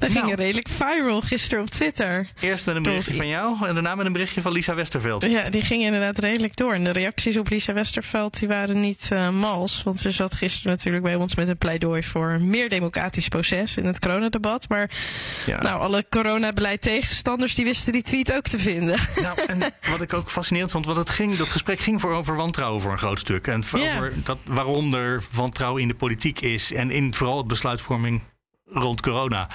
We Nou. gingen redelijk viral gisteren op Twitter. Eerst met een berichtje van jou en daarna met een berichtje van Lisa Westerveld. Ja, die gingen inderdaad redelijk door. En de reacties op Lisa Westerveld die waren niet eh, mals. Want ze zat gisteren natuurlijk bij ons met een pleidooi voor een meer democratisch proces in het coronadebat. Maar Ja. nou, alle coronabeleid tegenstanders die wisten die tweet ook te vinden. Nou, en wat ik ook fascinerend vond, want het ging, dat gesprek ging voor over wantrouwen voor een groot stuk. En voor Ja. over dat, waarom er wantrouwen in de politiek is en in vooral het besluitvorming rond corona.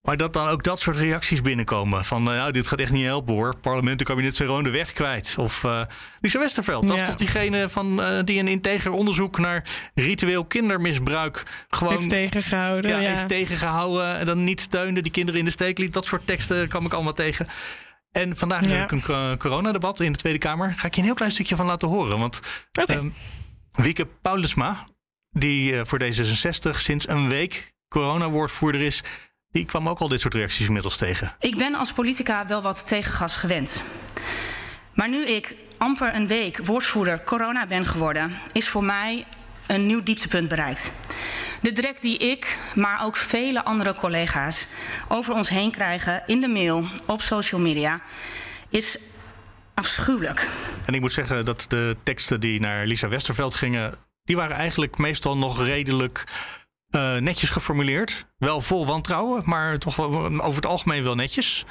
Maar dat dan ook dat soort reacties binnenkomen. Van, eh, nou, dit gaat echt niet helpen hoor. Parlement en kabinet zijn gewoon de weg kwijt. Of eh Lisa Westerveld, dat is toch diegene van, eh, die een integer onderzoek naar ritueel kindermisbruik gewoon Heeft tegengehouden. ja, Ja, heeft tegengehouden en dan niet steunde, die kinderen in de steek liet. Dat soort teksten kwam ik allemaal tegen. En vandaag Ja. er ook een co- coronadebat in de Tweede Kamer. Ga ik je een heel klein stukje van laten horen. Want Oké. ehm, Wieke Paulusma, die voor D66 sinds een week corona-woordvoerder is... die kwam ook al dit soort reacties inmiddels tegen. Ik ben als politica wel wat tegengas gewend. Maar nu ik amper een week woordvoerder corona ben geworden, is voor mij een nieuw dieptepunt bereikt. De drek die ik, maar ook vele andere collega's over ons heen krijgen in de mail, op social media, is afschuwelijk. En ik moet zeggen dat de teksten die naar Lisa Westerveld gingen... die waren eigenlijk meestal nog redelijk eh, netjes geformuleerd. Wel vol wantrouwen, maar toch wel, over het algemeen wel netjes.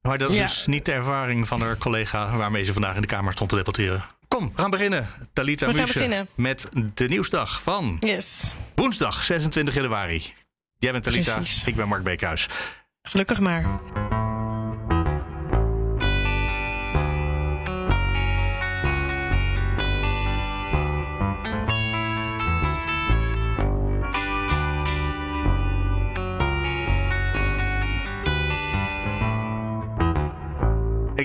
Maar dat is Ja. dus niet de ervaring van haar collega... waarmee ze vandaag in de Kamer stond te debatteren. Kom, we gaan beginnen. Talita We Muse beginnen. met de nieuwsdag van Yes, woensdag 26 januari. Jij bent Talita, Precies. ik ben Mark Beekhuis. gelukkig maar.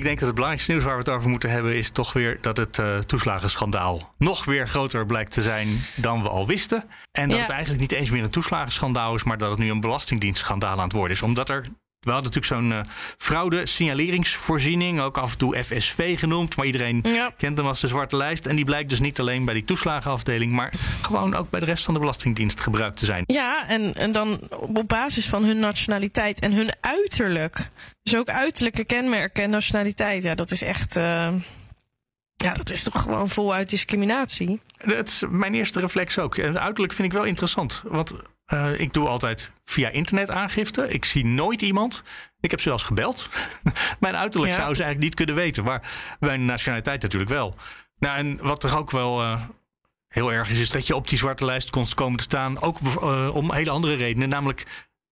Ik denk dat het belangrijkste nieuws waar we het over moeten hebben... is toch weer dat het eh, toeslagenschandaal nog weer groter blijkt te zijn dan we al wisten. En dat Ja. het eigenlijk niet eens meer een toeslagenschandaal is... maar dat het nu een belastingdienstschandaal aan het worden is. Omdat er... We hadden natuurlijk zo'n eh, fraude-signaleringsvoorziening, ook af en toe FSV genoemd. Maar iedereen Ja. kent hem als de zwarte lijst. En die blijkt dus niet alleen bij die toeslagenafdeling, maar gewoon ook bij de rest van de Belastingdienst gebruikt te zijn. Ja, en, en dan op basis van hun nationaliteit en hun uiterlijk. Dus ook uiterlijke kenmerken en nationaliteit. Ja, dat is echt. eh, ja, dat is toch gewoon voluit discriminatie. Dat is mijn eerste reflex ook. En uiterlijk vind ik wel interessant. Want eh, ik doe altijd via internet aangifte. Ik zie nooit iemand. Ik heb ze wel eens gebeld. mijn uiterlijk Ja. zou ze eigenlijk niet kunnen weten. Maar mijn nationaliteit natuurlijk wel. Nou, en wat er ook wel eh, heel erg is, is dat je op die zwarte lijst kon komen te staan. Ook eh, om hele andere redenen. Namelijk.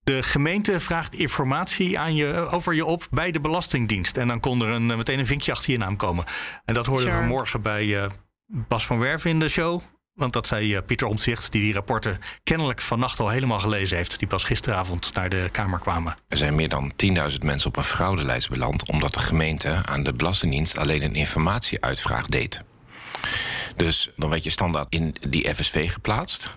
De gemeente vraagt informatie aan je, over je op bij de Belastingdienst. En dan kon er een, meteen een vinkje achter je naam komen. En dat hoorden we Sure. vanmorgen bij Bas van Werven in de show. Want dat zei eh, Pieter Omtzigt, die die rapporten kennelijk vannacht al helemaal gelezen heeft. Die pas gisteravond naar de Kamer kwamen. Er zijn meer dan 10.000 mensen op een fraudelijst beland... omdat de gemeente aan de Belastingdienst alleen een informatieuitvraag deed. Dus dan werd je standaard in die FSV geplaatst...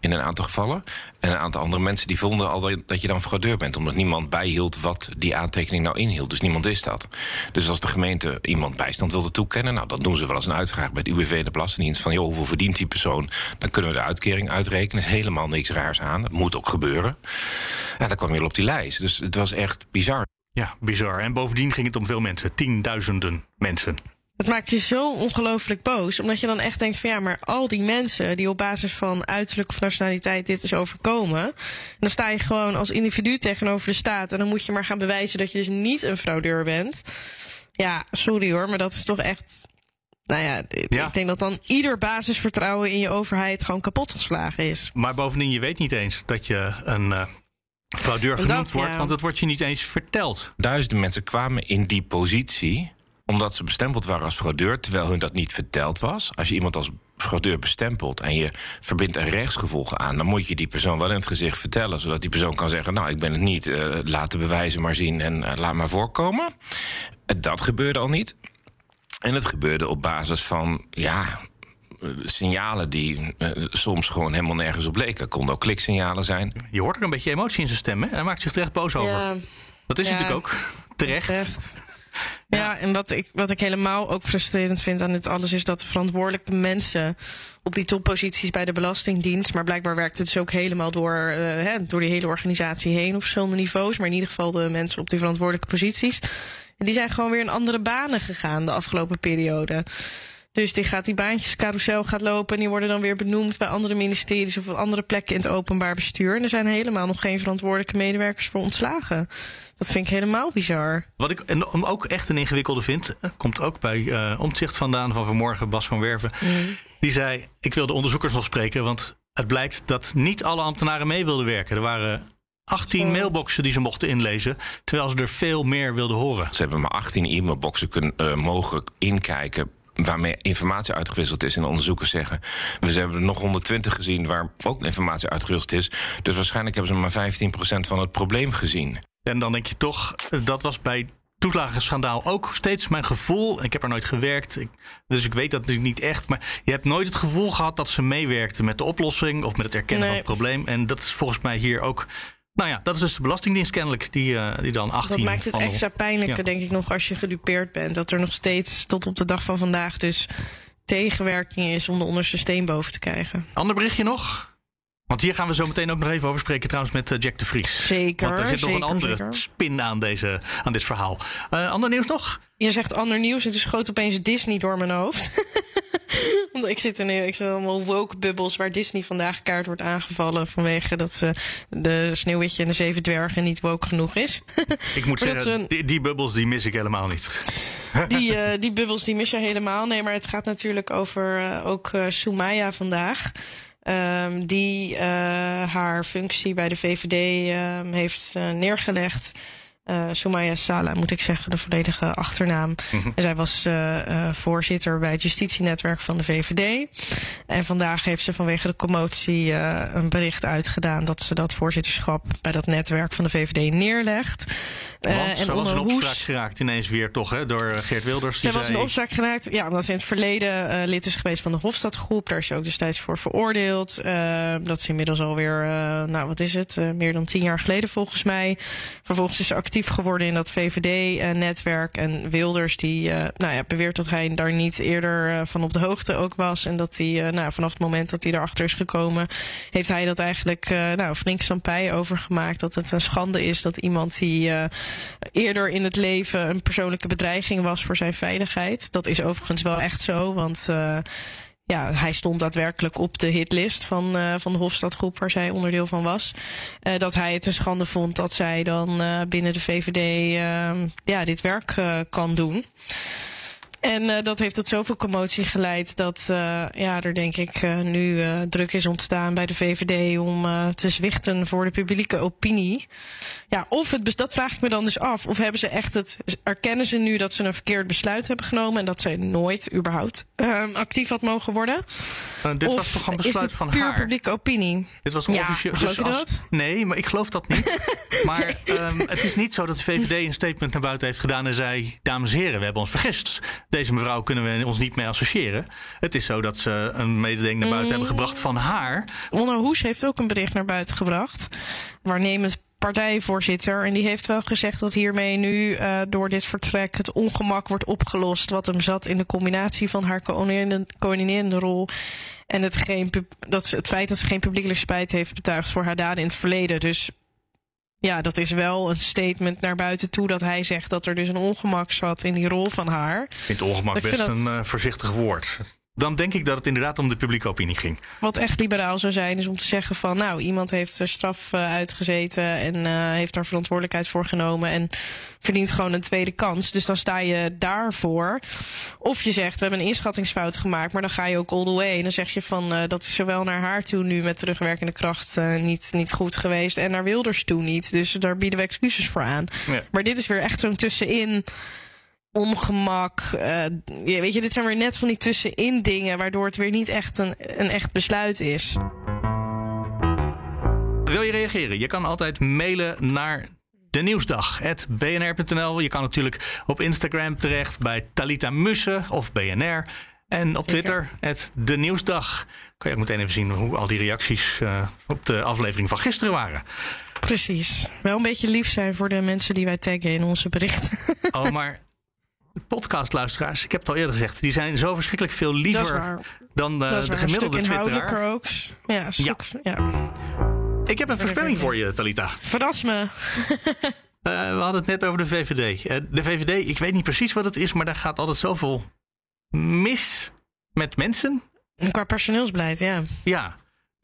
in een aantal gevallen. En een aantal andere mensen die vonden al dat- je dan fraudeur bent... omdat niemand bijhield wat die aantekening nou inhield. Dus niemand wist dat. Dus als de gemeente iemand bijstand wilde toekennen... nou, dan doen ze wel eens een uitvraag bij het UWV en de Belastingdienst... van joh, hoeveel verdient die persoon? Dan kunnen we de uitkering uitrekenen. Is helemaal niks raars aan. Dat moet ook gebeuren. Ja, dan kwam je op die lijst. Dus het was echt bizar. Ja, bizar. En bovendien ging het om veel mensen. Tienduizenden mensen. Het maakt je zo ongelooflijk boos. Omdat je dan echt denkt van ja, maar al die mensen die op basis van uiterlijk of nationaliteit dit is overkomen. Dan sta je gewoon als individu tegenover de staat. En dan moet je maar gaan bewijzen dat je dus niet een fraudeur bent. Ja, sorry hoor, maar dat is toch echt. Nou ja, Ja. ik denk dat dan ieder basisvertrouwen in je overheid gewoon kapot geslagen is. Maar bovendien, je weet niet eens dat je een eh fraudeur genoemd Dat, wordt. ja. Want dat wordt je niet eens verteld. Duizenden mensen kwamen in die positie omdat ze bestempeld waren als fraudeur, terwijl hun dat niet verteld was. Als je iemand als fraudeur bestempelt en je verbindt een rechtsgevolg aan, dan moet je die persoon wel in het gezicht vertellen, zodat die persoon kan zeggen: Nou, ik ben het niet, uh, laat de bewijzen maar zien en uh, laat maar voorkomen. Dat gebeurde al niet. En het gebeurde op basis van, ja, signalen die uh, soms gewoon helemaal nergens op leken. Konden ook kliksignalen zijn. Je hoort er een beetje emotie in zijn stem, hè? Hij maakt zich terecht boos over. Dat is Ja. natuurlijk ook terecht. Terecht. Ja, en wat ik, wat ik helemaal ook frustrerend vind aan dit alles is dat de verantwoordelijke mensen op die topposities bij de Belastingdienst, maar blijkbaar werkt het dus ook helemaal door, eh, hè, door die hele organisatie heen op verschillende niveaus, maar in ieder geval de mensen op die verantwoordelijke posities, die zijn gewoon weer in andere banen gegaan de afgelopen periode. Dus die gaat die baantjes carousel gaat lopen en die worden dan weer benoemd bij andere ministeries of op andere plekken in het openbaar bestuur. En er zijn helemaal nog geen verantwoordelijke medewerkers voor ontslagen. Dat vind ik helemaal bizar. Wat ik ook echt een ingewikkelde vind, eh, komt ook bij eh omzicht vandaan van vanmorgen, Bas van Werven. Die zei: Ik wil de onderzoekers nog spreken, want het blijkt dat niet alle ambtenaren mee wilden werken. Er waren 18 Zo. mailboxen die ze mochten inlezen, terwijl ze er veel meer wilden horen. Ze hebben maar 18 e-mailboxen kunnen, eh, mogen inkijken. Waarmee informatie uitgewisseld is. En de onderzoekers zeggen. We hebben er nog 120 gezien waar ook informatie uitgewisseld is. Dus waarschijnlijk hebben ze maar 15% van het probleem gezien. En dan denk je toch, dat was bij toeslagenschandaal ook steeds mijn gevoel. Ik heb er nooit gewerkt, ik- dus ik weet dat natuurlijk niet echt. Maar je hebt nooit het gevoel gehad dat ze meewerkten met de oplossing of met het erkennen Nee. van het probleem. En dat is volgens mij hier ook. Nou ja, dat is dus de Belastingdienst kennelijk die, eh, die dan 18 Dat maakt het extra pijnlijker, Ja. denk ik nog, als je gedupeerd bent. Dat er nog steeds tot op de dag van vandaag dus tegenwerking is om de onderste steen boven te krijgen. Ander berichtje nog? Want hier gaan we zo meteen ook nog even over spreken trouwens met eh, Jack de Vries. Zeker, Want er zit nog een andere zeker. spin aan, deze, aan dit verhaal. Eh, ander nieuws nog? Je zegt ander nieuws en toen schoot opeens Disney door mijn hoofd. Want ik zit in ik zit in allemaal woke bubbels waar Disney vandaag kaart wordt aangevallen vanwege dat ze de Sneeuwwitje en de Zeven Dwergen niet woke genoeg is. Ik moet zeggen, is een- die, die bubbels die mis ik helemaal niet. Die, eh, die bubbels die mis je helemaal. Nee, maar het gaat natuurlijk over ook Soumaya vandaag. Ehm, die eh, haar functie bij de VVD ehm, heeft eh, neergelegd. Eh Soumaya Sala, moet ik zeggen, de volledige achternaam. En zij was eh, eh, voorzitter bij het justitienetwerk van de VVD. En vandaag heeft ze vanwege de commotie een bericht uitgedaan dat ze dat voorzitterschap bij dat netwerk van de VVD neerlegt. Want en ze was Hoes- opspraak geraakt ineens weer toch, hè, door Geert Wilders. zij was zei- opspraak geraakt. Ja, omdat ze in het verleden lid is geweest van de Hofstadgroep. Daar is ze ook destijds voor veroordeeld. Dat is inmiddels alweer, nou wat is het, meer dan tien jaar geleden volgens mij. Vervolgens is ze actief geworden in dat VVD-netwerk. en Wilders die eh, nou ja, beweert dat hij daar niet eerder eh, van op de hoogte ook was. En dat hij eh, nou, vanaf het moment dat hij erachter is gekomen... heeft hij dat eigenlijk nou, flink sampij over gemaakt. Dat het een schande is dat iemand die eerder in het leven een persoonlijke bedreiging was voor zijn veiligheid. Dat is overigens wel echt zo, want ja, hij stond daadwerkelijk op de hitlist van, uh, van de Hofstadgroep waar zij onderdeel van was. Uh, dat hij het een schande vond dat zij dan uh, binnen de VVD ja, dit werk kan doen. En uh, dat heeft tot zoveel commotie geleid dat uh, ja, er denk ik uh, nu druk is ontstaan bij de VVD om te zwichten voor de publieke opinie. Ja, of het, dat vraag ik me dan dus af. Of hebben ze echt het, erkennen ze nu dat ze een verkeerd besluit hebben genomen en dat zij nooit überhaupt actief had mogen worden? dit of was toch een besluit is het van puur haar? publieke opinie? Dit was ja, officieel. Dus als? Nee, maar ik geloof dat niet. maar um, het is niet zo dat de VVD een statement naar buiten heeft gedaan en zei: Dames en heren, we hebben ons vergist. Deze mevrouw kunnen we ons niet mee associëren. Het is zo dat ze een mededeling naar buiten hebben gebracht van haar. Onno Hoes heeft ook een bericht naar buiten gebracht. Waarnemend partijvoorzitter. En die heeft wel gezegd dat hiermee nu uh, door dit vertrek het ongemak wordt opgelost. Wat hem zat in de combinatie van haar coördinerende rol. En het, geen, dat het feit dat ze geen publiekelijk spijt heeft betuigd voor haar daden in het verleden. Dus ja, dat is wel een statement naar buiten toe dat hij zegt dat er dus een ongemak zat in die rol van haar. Ik vind ongemak best dat... een uh, voorzichtig woord. Dan denk ik dat het inderdaad om de publieke opinie ging. Wat echt liberaal zou zijn, is om te zeggen van nou, iemand heeft er straf uh, uitgezeten en uh, heeft daar verantwoordelijkheid voor genomen en verdient gewoon een tweede kans. Dus dan sta je daarvoor. Of je zegt, we hebben een inschattingsfout gemaakt, maar dan ga je ook all the way. En dan zeg je van uh, dat is zowel naar haar toe nu met terugwerkende kracht niet, niet goed geweest en naar Wilders toe niet. Dus daar bieden we excuses voor aan. Ja. Maar dit is weer echt zo'n tussenin ongemak. Uh, weet je, dit zijn weer net van die tussenin dingen, waardoor het weer niet echt een, een echt besluit is. Wil je reageren? Je kan altijd mailen naar de nieuwsdag bnr.nl. Je kan natuurlijk op Instagram terecht bij Talita Mussen of BNR. En op Twitter, het De Nieuwsdag. Kan je ook meteen even zien hoe al die reacties uh, op de aflevering van gisteren waren. Precies. Wel een beetje lief zijn voor de mensen die wij taggen in onze berichten. Oh, maar podcastluisteraars, ik heb het al eerder gezegd, die zijn zo verschrikkelijk veel liever dan uh, de gemiddelde Twitteraar. ook. Ja, stuk, ja. ja. Ik heb een voorspelling voor je, Talita. Verras me. uh, we hadden het net over de VVD. Uh, de VVD, ik weet niet precies wat het is, maar daar gaat altijd zoveel mis met mensen. Qua personeelsbeleid, ja. Ja,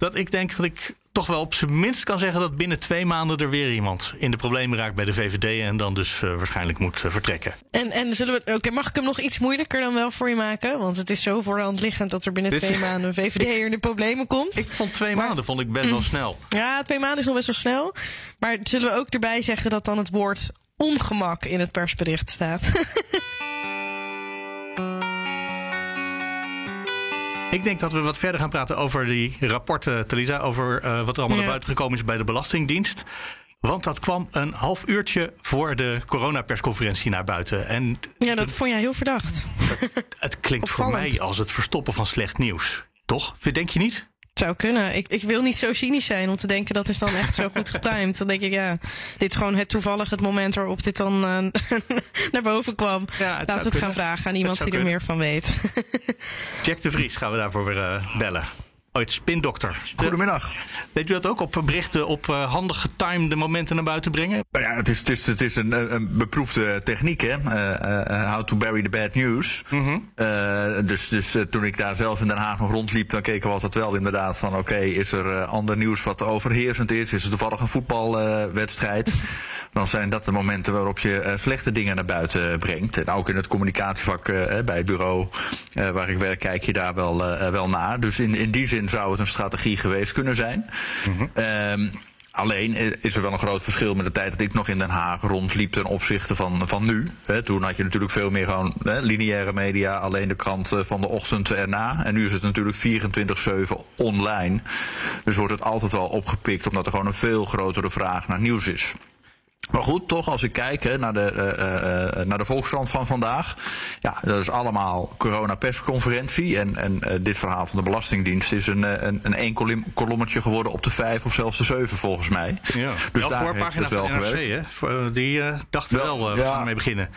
dat ik denk dat ik toch wel op zijn minst kan zeggen dat binnen twee maanden er weer iemand in de problemen raakt bij de VVD en dan dus uh, waarschijnlijk moet uh, vertrekken. En, en zullen we, oké, mag ik hem nog iets moeilijker dan wel voor je maken? Want het is zo voor de hand liggend dat er binnen Dit, twee maanden een VVD in de problemen komt. Ik vond twee maar, maanden vond ik best wel snel. Ja, twee maanden is nog best wel snel. Maar zullen we ook erbij zeggen dat dan het woord ongemak in het persbericht staat? Ik denk dat we wat verder gaan praten over die rapporten, Telisa. Over uh, wat er allemaal naar buiten gekomen is bij de Belastingdienst. Want dat kwam een half uurtje voor de coronapersconferentie naar buiten. En ja, dat vond jij heel verdacht. Het, het klinkt voor mij als het verstoppen van slecht nieuws. Toch? Denk je niet? Zou kunnen. Ik, ik wil niet zo cynisch zijn om te denken dat is dan echt zo goed getimed. Dan denk ik, ja, dit is gewoon het toevallig het moment waarop dit dan uh, naar boven kwam. Ja, Laten we het gaan vragen aan iemand die er meer van weet. Jack de Vries gaan we daarvoor weer uh, bellen ooit spindokter. Goedemiddag. Deed u dat ook op berichten op uh, handig getimede momenten naar buiten brengen? Nou ja, het is, het is, het is een, een beproefde techniek, hè? Uh, uh, how to bury the bad news. Mm -hmm. dus dus toen ik daar zelf in Den Haag nog rondliep, dan keken we altijd wel inderdaad van: oké, okay, is er ander nieuws wat overheersend is? Is er toevallig een voetbalwedstrijd? dan zijn dat de momenten waarop je slechte dingen naar buiten brengt. En ook in het communicatievak bij het bureau waar ik werk, kijk je daar wel, wel naar. Dus in, in die zin zou het een strategie geweest kunnen zijn. Mm Alleen is er wel een groot verschil met de tijd dat ik nog in Den Haag rondliep ten opzichte van, van nu. toen had je natuurlijk veel meer gewoon lineaire media, alleen de krant van de ochtend erna. En nu is het natuurlijk 24-7 online. Dus wordt het altijd wel opgepikt omdat er gewoon een veel grotere vraag naar nieuws is. Maar goed, toch als ik kijk hè, naar, de, uh, uh, naar de Volkskrant van vandaag. Ja, dat is allemaal coronapersconferentie. En, en uh, dit verhaal van de Belastingdienst is een, een, een één kolommetje geworden op de vijf of zelfs de zeven volgens mij. Ja, dus daar voorpagina van de NRC, hè? Die dachten wel, wel we gaan mee beginnen.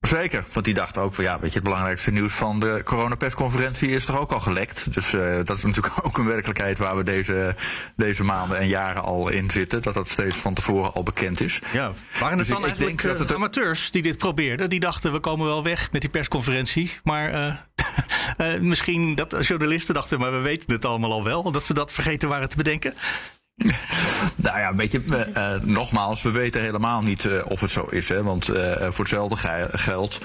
Zeker, want die dachten ook van ja, weet je, het belangrijkste nieuws van de coronapersconferentie is toch ook al gelekt. Dus uh, dat is natuurlijk ook een werkelijkheid waar we deze, deze maanden en jaren al in zitten. Dat dat steeds van tevoren al bekend is. Ja, waren het dus dan ik, eigenlijk ik dat het amateurs die dit probeerden? Die dachten we komen wel weg met die persconferentie. Maar uh, uh, misschien dat journalisten dachten, maar we weten het allemaal al wel. Dat ze dat vergeten waren te bedenken. Nou ja, weet je, uh, nogmaals, we weten helemaal niet uh, of het zo is. Hè, want uh, voor hetzelfde ge geld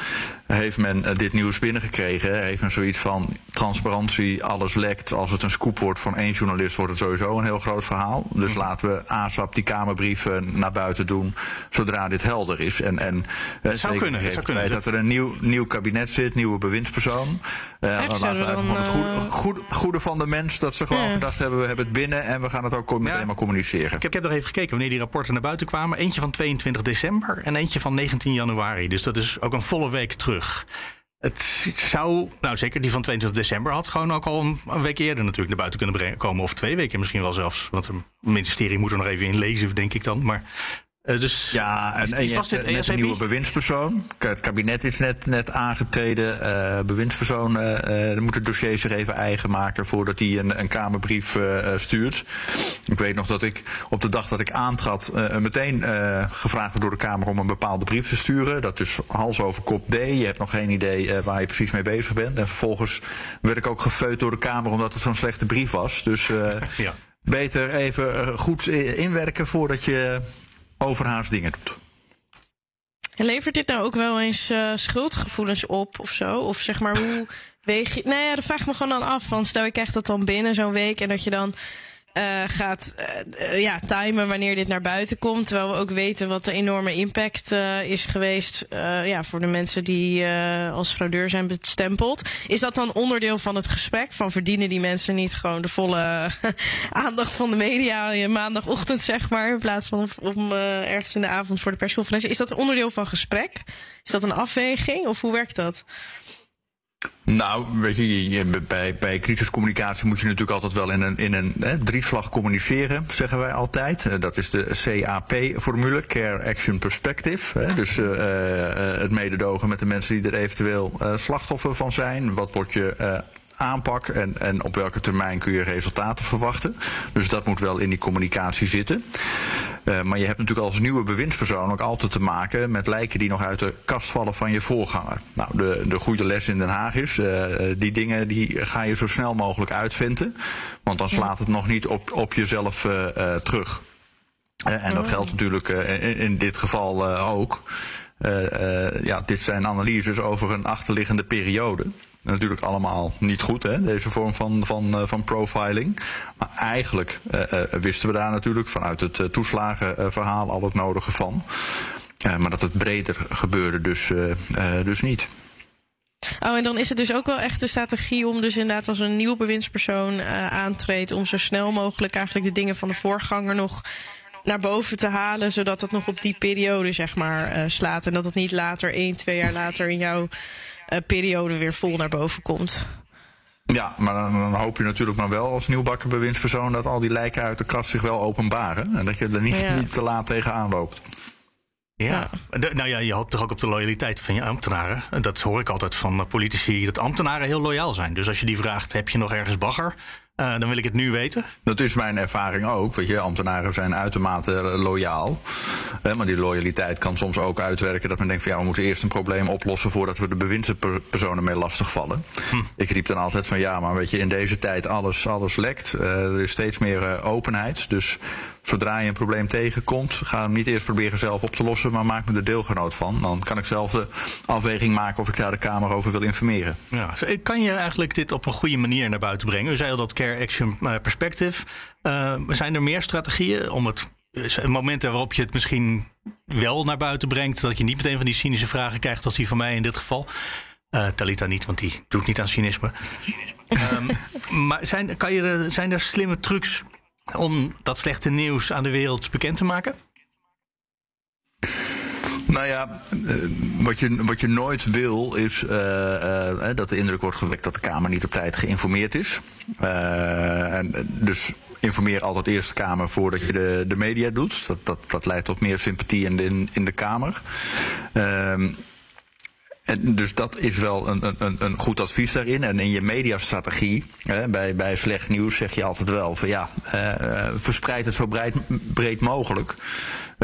heeft men dit nieuws binnengekregen. Heeft men zoiets van transparantie, alles lekt. Als het een scoop wordt van één journalist, wordt het sowieso een heel groot verhaal. Dus mhm. laten we ASAP die Kamerbrieven naar buiten doen zodra dit helder is. En, en het zou kunnen, het zou kunnen. Dat er een nieuw, nieuw kabinet zit, nieuwe bewindspersoon. laten we van het goede, goede, goede, van de mens dat ze gewoon gedacht hebben, we hebben het binnen en we gaan het ook helemaal communiceren. Ik heb, ik even gekeken wanneer die rapporten naar buiten kwamen. Eentje van 22 december en eentje van 19 januari. Dus dat is ook een volle week terug. Het zou, nou zeker die van 22 december had gewoon ook al een, week eerder natuurlijk naar buiten kunnen brengen, komen. Of twee weken misschien wel zelfs. Want het ministerie moet er nog even in lezen, denk ik dan. Maar uh, dus ja, en, en je hebt net een nieuwe bewindspersoon. Het kabinet is net, net aangetreden. Uh, bewindspersoon uh, moet het dossier zich even eigen maken voordat hij een, een Kamerbrief stuurt. Ik weet nog dat ik op de dag dat ik aantrad meteen gevraagd werd door de Kamer om een bepaalde brief te sturen. Dat is hals over kop D. Je hebt nog geen idee waar je precies mee bezig bent. En vervolgens werd ik ook gefeut door de Kamer omdat het zo'n slechte brief was. Dus ja. beter even goed inwerken voordat je overhaast dingen doet. En levert dit nou ook wel eens uh, schuldgevoelens op of zo? Of zeg maar, hoe weeg je... Nou ja, dat vraag ik me gewoon dan af. Want stel, je krijgt dat dan binnen zo'n week en dat je dan uh, gaat uh, ja, timen wanneer dit naar buiten komt. Terwijl we ook weten wat de enorme impact uh, is geweest ja, voor de mensen die als fraudeur zijn bestempeld. Is dat dan onderdeel van het gesprek? Van verdienen die mensen niet gewoon de volle aandacht van de media maandagochtend, zeg maar, in plaats van om ergens in de avond voor de persconferentie? Is dat onderdeel van gesprek? Is dat een afweging of hoe werkt dat? Nou, weet je, bij, bij crisiscommunicatie moet je natuurlijk altijd wel in een, in een hè, communiceren, zeggen wij altijd. Eh, dat is de CAP-formule, Care Action Perspective. Hè, dus uh, uh, het mededogen met de mensen die er eventueel uh, slachtoffer van zijn. Wat wordt je aanpak en, en op welke termijn kun je resultaten verwachten. Dus dat moet wel in die communicatie zitten. Uh, maar je hebt natuurlijk als nieuwe bewindspersoon ook altijd te maken met lijken die nog uit de kast vallen van je voorganger. Nou, de, de goede les in Den Haag is, uh, die dingen die ga je zo snel mogelijk uitvinden. Want dan slaat het nog niet op, op jezelf uh, terug. en dat geldt natuurlijk in, in, dit geval ook. ja, dit zijn analyses over een achterliggende periode natuurlijk allemaal niet goed, hè, deze vorm van, van, uh, van profiling. Maar eigenlijk uh, uh, wisten we daar natuurlijk vanuit het toeslagenverhaal al het nodige van. maar dat het breder gebeurde dus, dus niet. Oh, en dan is het dus ook wel echt de strategie om dus inderdaad als een nieuw bewindspersoon aantreedt... om zo snel mogelijk eigenlijk de dingen van de voorganger nog naar boven te halen, zodat het nog op die periode zeg maar slaat. En dat het niet later, één, twee jaar later in jouw uh, periode weer vol naar boven komt. Ja, maar dan, dan, hoop je natuurlijk maar wel als nieuwbakken bewindspersoon dat al die lijken uit de kast zich wel openbaren. En dat je er niet, ja. niet te laat tegenaan loopt. Ja, de, nou ja, je hoopt toch ook op de loyaliteit van je ambtenaren. Dat hoor ik altijd van politici, dat ambtenaren heel loyaal zijn. Dus als je die vraagt, heb je nog ergens bagger? Uh, dan wil ik het nu weten. Dat is mijn ervaring ook. Weet je, ambtenaren zijn uitermate loyaal. Uh, maar die loyaliteit kan soms ook uitwerken dat men denkt van ja, we moeten eerst een probleem oplossen voordat we de bewindspersonen mee lastigvallen. Hm. Ik riep dan altijd van ja, maar weet je, in deze tijd alles, alles lekt. Uh, er is steeds meer openheid. Dus zodra je een probleem tegenkomt, ga hem niet eerst proberen zelf op te lossen, maar maak me er deelgenoot van. Dan kan ik zelf de afweging maken of ik daar de Kamer over wil informeren. Ja, kan je eigenlijk dit op een goede manier naar buiten brengen? U zei al dat Action eh, Perspective. Uh, zijn er meer strategieën om het eh, momenten waarop je het misschien wel naar buiten brengt, dat je niet meteen van die cynische vragen krijgt als die van mij in dit geval. Uh, Talita niet, want die doet niet aan cynisme. um, maar zijn, kan je, zijn er slimme trucs om dat slechte nieuws aan de wereld bekend te maken? Nou ja, uh, wat, je, wat je nooit wil is uh, uh, dat de indruk wordt gewekt dat de Kamer niet op tijd geïnformeerd is. en, dus informeer altijd eerst de Kamer voordat je de, de media doet. Dat, dat, dat leidt tot meer sympathie in de, in, de Kamer. Ehm, en dus dat is wel een, een, een goed advies daarin. En in je mediastrategie, hè, bij, bij slecht nieuws, zeg je altijd wel van ja, verspreid het zo breed, breed mogelijk.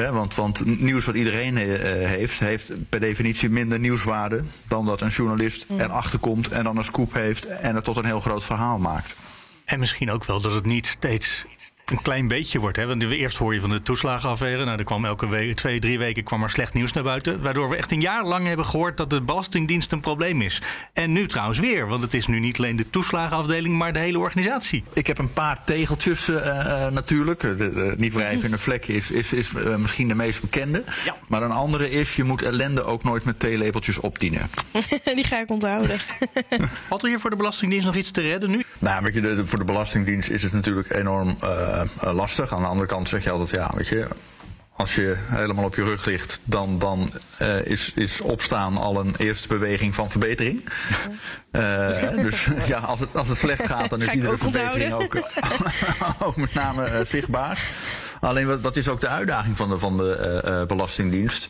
Hè, want, want nieuws wat iedereen uh, heeft, heeft per definitie minder nieuwswaarde dan dat een journalist mm. erachter komt en dan een scoop heeft en het tot een heel groot verhaal maakt. En misschien ook wel dat het niet steeds een klein beetje wordt. Hè? Want eerst hoor je van de toeslagenaffaire. Nou, er kwam elke week, twee, drie weken kwam er slecht nieuws naar buiten. Waardoor we echt een jaar lang hebben gehoord dat de Belastingdienst een probleem is. En nu trouwens weer, want het is nu niet alleen de toeslagenafdeling, maar de hele organisatie. Ik heb een paar tegeltjes uh, natuurlijk. De, de, niet wrijvende vlek is, is, is uh, misschien de meest bekende. Ja. Maar een andere is, je moet ellende ook nooit met theelepeltjes opdienen. Die ga ik onthouden. Had er hier voor de Belastingdienst nog iets te redden nu? Nou, weet je, de, voor de Belastingdienst is het natuurlijk enorm uh, lastig. Aan de andere kant zeg je altijd, ja, weet je, als je helemaal op je rug ligt, dan, dan uh, is, is opstaan al een eerste beweging van verbetering. Uh, dus ja, als het, als het slecht gaat, dan is iedere verbetering ook, ook, met name uh, zichtbaar. Alleen wat, wat, is ook de uitdaging van de, van de Belastingdienst?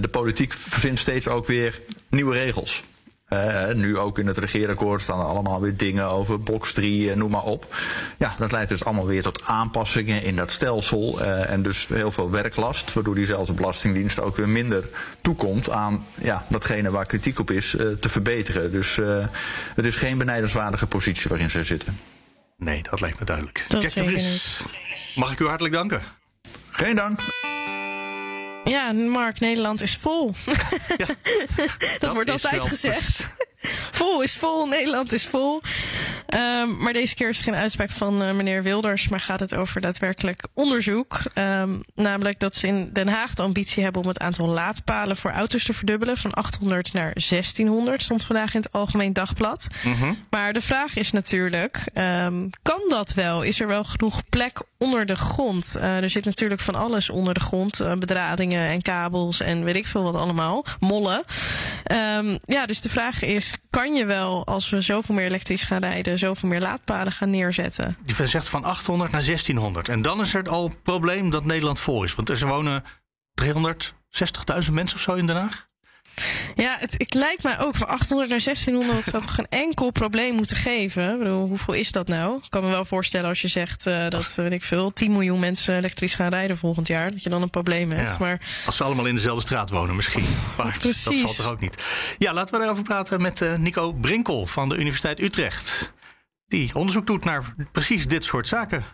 de politiek verzint steeds ook weer nieuwe regels. Uh, nu ook in het regeerakkoord staan er allemaal weer dingen over box 3 en noem maar op. Ja, dat leidt dus allemaal weer tot aanpassingen in dat stelsel. Uh, en dus heel veel werklast, waardoor diezelfde belastingdienst ook weer minder toekomt aan ja, datgene waar kritiek op is uh, te verbeteren. Dus het is geen benijdenswaardige positie waarin zij zitten. Nee, dat lijkt me duidelijk. Dat Jack de Vries, mag ik u hartelijk danken. Geen dank. Ja, Mark, Nederland is vol. Ja, dat, dat, wordt altijd gezegd. vol is vol, Nederland is vol. Um, maar deze keer is het geen uitspraak van uh, meneer Wilders, maar gaat het over daadwerkelijk onderzoek. Um, namelijk dat ze in Den Haag de ambitie hebben om het aantal laadpalen voor auto's te verdubbelen. Van 800 naar 1600 stond vandaag in het Algemeen Dagblad. Mm -hmm. Maar de vraag is natuurlijk, um, kan dat wel? Is er wel genoeg plek onder de grond? Uh, er zit natuurlijk van alles onder de grond. Uh, bedradingen en kabels en weet ik veel wat allemaal. Mollen. ja, dus de vraag is, kan je wel als we zoveel meer elektrisch gaan rijden zoveel meer laadpalen gaan neerzetten. Je zegt van 800 naar 1600. En dan is er al een probleem dat Nederland vol is. Want er wonen 360.000 mensen of zo in Den Haag. Ja, het, het lijkt mij ook van 800 naar 1600 dat toch geen enkel probleem moeten geven. Ik bedoel, hoeveel is dat nou? Ik kan me wel voorstellen als je zegt uh, dat, weet ik veel, 10 miljoen mensen elektrisch gaan rijden volgend jaar, dat je dan een probleem hebt. Ja, maar... Als ze allemaal in dezelfde straat wonen misschien. Maar Precies. dat valt toch ook niet. Ja, laten we daarover praten met uh, Nico Brinkel van de Universiteit Utrecht die onderzoek doet naar precies dit soort zaken.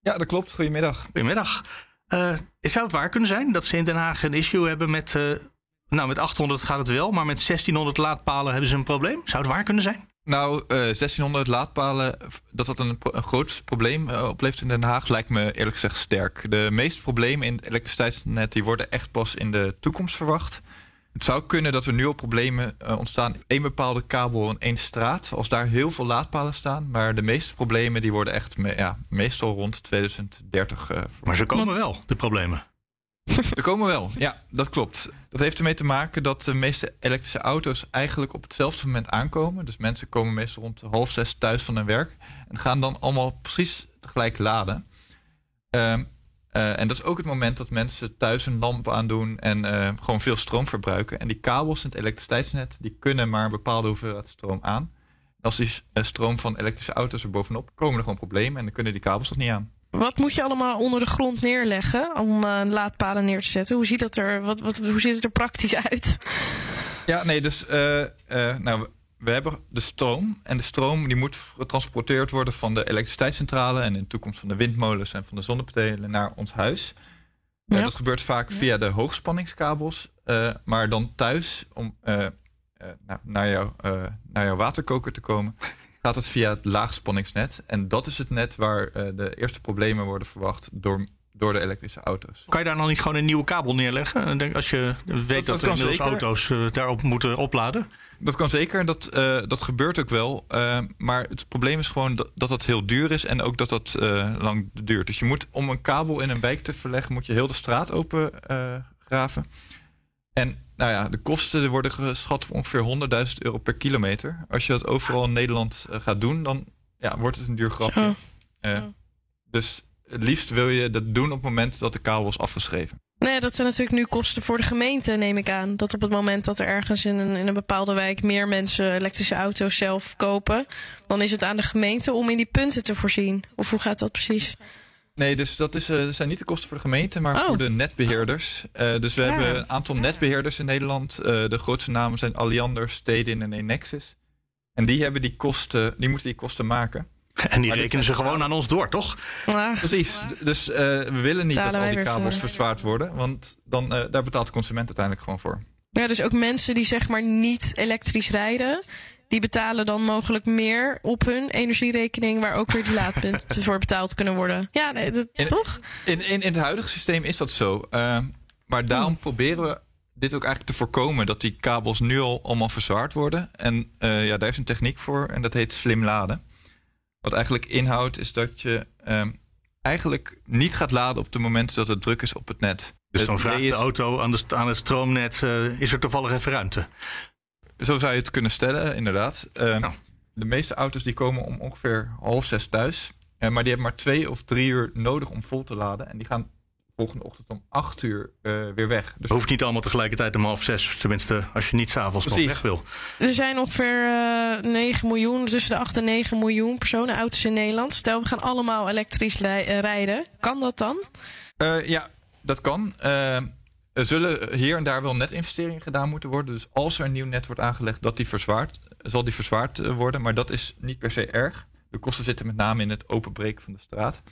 Ja, dat klopt. Goedemiddag. Goedemiddag. Uh, zou het waar kunnen zijn dat ze in Den Haag een issue hebben met... Nou, met 800 gaat het wel, maar met 1600 laadpalen hebben ze een probleem? Zou het waar kunnen zijn? Nou, uh, 1600 laadpalen, dat dat een, een groot probleem oplevert in Den Haag, lijkt me eerlijk gezegd sterk. De meeste problemen in het elektriciteitsnet die worden echt pas in de toekomst verwacht. Het zou kunnen dat er nu al problemen uh, ontstaan. één bepaalde kabel in één straat. Als daar heel veel laadpalen staan. Maar de meeste problemen die worden echt me ja, meestal rond 2030. Uh, maar ze komen wel, de problemen. Ze komen wel, ja, dat klopt. Dat heeft ermee te maken dat de meeste elektrische auto's eigenlijk op hetzelfde moment aankomen. Dus mensen komen meestal rond half zes thuis van hun werk. En gaan dan allemaal precies tegelijk laden. Uh, uh, en dat is ook het moment dat mensen thuis een lamp aandoen en uh, gewoon veel stroom verbruiken. En die kabels in het elektriciteitsnet die kunnen maar een bepaalde hoeveelheid stroom aan. Als die uh, stroom van elektrische auto's er bovenop komen er gewoon problemen en dan kunnen die kabels toch niet aan. Wat moet je allemaal onder de grond neerleggen om laadpalen neer te zetten? Hoe ziet dat er, wat, wat, hoe ziet het er praktisch uit? Ja, nee, dus nou, we hebben de stroom. En de stroom die moet getransporteerd worden van de elektriciteitscentrale... en in de toekomst van de windmolens en van de zonnepanelen naar ons huis. Ja. Uh, dat gebeurt vaak via de hoogspanningskabels. Uh, maar dan thuis, om uh, naar, naar jouw waterkoker te komen... gaat het via het laagspanningsnet. En dat is het net waar de eerste problemen worden verwacht... door door de elektrische auto's. Kan je daar nog niet gewoon een nieuwe kabel neerleggen? Als je weet dat, dat, dat auto's daarop moeten opladen? dat kan zeker. Dat, uh, dat gebeurt ook wel. Maar het probleem is gewoon dat, dat dat heel duur is en ook dat dat lang duurt. Dus je moet om een kabel in een wijk te verleggen, moet je heel de straat open graven. En nou ja, de kosten worden geschat op ongeveer 100.000 euro per kilometer. Als je dat overal in Nederland gaat doen, dan ja, wordt het een duur grapje. Dus het liefst wil je dat doen op het moment dat de kabel is afgeschreven. Nee, dat zijn natuurlijk nu kosten voor de gemeente, neem ik aan. Dat op het moment dat er ergens in een, in een bepaalde wijk meer mensen elektrische auto's zelf kopen, dan is het aan de gemeente om in die punten te voorzien. Of hoe gaat dat precies? Nee, dus dat, is, uh, dat zijn niet de kosten voor de gemeente, maar oh. voor de netbeheerders. Uh, dus we ja. hebben een aantal netbeheerders in Nederland. Uh, de grootste namen zijn Alliander, Stedin en Enexis. En die, hebben die, kosten, die moeten die kosten maken. En die rekenen ze gewoon aan ons door, toch? Ja. Precies. Dus uh, we willen niet dat al die kabels verzwaard worden. Want dan, uh, daar betaalt de consument uiteindelijk gewoon voor. Ja, dus ook mensen die zeg maar niet elektrisch rijden... die betalen dan mogelijk meer op hun energierekening... waar ook weer die laadpunten voor betaald kunnen worden. Ja, nee, dat, in, toch? In, in, in het huidige systeem is dat zo. Uh, maar daarom proberen we dit ook eigenlijk te voorkomen... dat die kabels nu al allemaal verzwaard worden. En ja, daar is een techniek voor en dat heet slim laden. Wat eigenlijk inhoudt is dat je um, eigenlijk niet gaat laden op de momenten dat het druk is op het net. Dus dan vraagt de auto aan, de, aan het stroomnet, uh, is er toevallig even ruimte? Zo zou je het kunnen stellen, inderdaad. Uh, nou. De meeste auto's die komen om ongeveer half zes thuis. Uh, maar die hebben maar twee of drie uur nodig om vol te laden. En die gaan volgende ochtend om 8 uur uh, weer weg. Dus hoeft niet allemaal tegelijkertijd om half zes. Tenminste, als je niet s'avonds nog weg wil. Er zijn ongeveer uh, eh, 9 miljoen, tussen de 8 en 9 miljoen personen, auto's in Nederland. Stel, we gaan allemaal elektrisch rijden. Kan dat dan? ja, dat kan. Er zullen hier en daar wel netinvesteringen gedaan moeten worden. Dus als er een nieuw net wordt aangelegd, dat die verzwaard, zal die verzwaard worden. Maar dat is niet per se erg. De kosten zitten met name in het openbreken van de straat.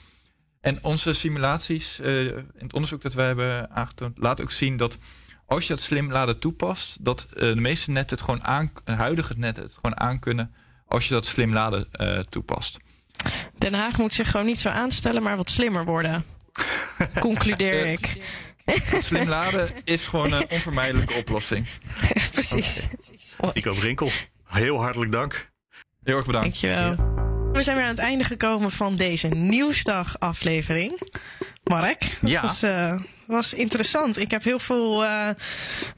En onze simulaties, uh, in het onderzoek dat wij hebben aangetoond, laten ook zien dat als je het slim laden toepast, dat uh, de meeste netten het gewoon aan, huidige netten het gewoon aankunnen als je dat slim laden uh, toepast. Den Haag moet zich gewoon niet zo aanstellen, maar wat slimmer worden. Concludeer ik. Slim laden is gewoon een onvermijdelijke oplossing. Precies. Okay. Nico Brinkel, heel hartelijk dank. Heel erg bedankt. Dankjewel. We zijn weer aan het einde gekomen van deze Nieuwsdag-aflevering. Mark, dat ja. was, uh, was interessant. Ik heb heel veel uh,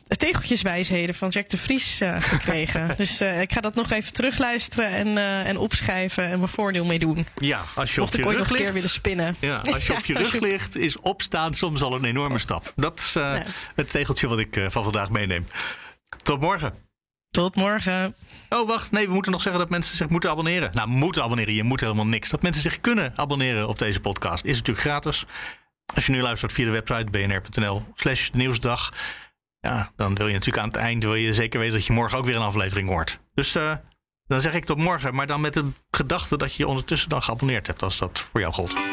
tegeltjeswijsheden van Jack de Vries uh, gekregen. dus ik ga dat nog even terugluisteren en, en opschrijven en mijn voordeel mee doen. Ja, als je Mocht op je ik ooit rug nog een keer willen spinnen. Ja, als je op je rug ligt, is opstaan soms al een enorme stap. Dat is nee. het tegeltje wat ik van vandaag meeneem. Tot morgen. Tot morgen. Oh, wacht. Nee, we moeten nog zeggen dat mensen zich moeten abonneren. Nou, moeten abonneren. Je moet helemaal niks. Dat mensen zich kunnen abonneren op deze podcast is natuurlijk gratis. Als je nu luistert via de website bnr.nl slash nieuwsdag. Ja, dan wil je natuurlijk aan het eind wil je zeker weten dat je morgen ook weer een aflevering hoort. Dus uh, dan zeg ik tot morgen. Maar dan met de gedachte dat je ondertussen dan geabonneerd hebt. Als dat voor jou gold.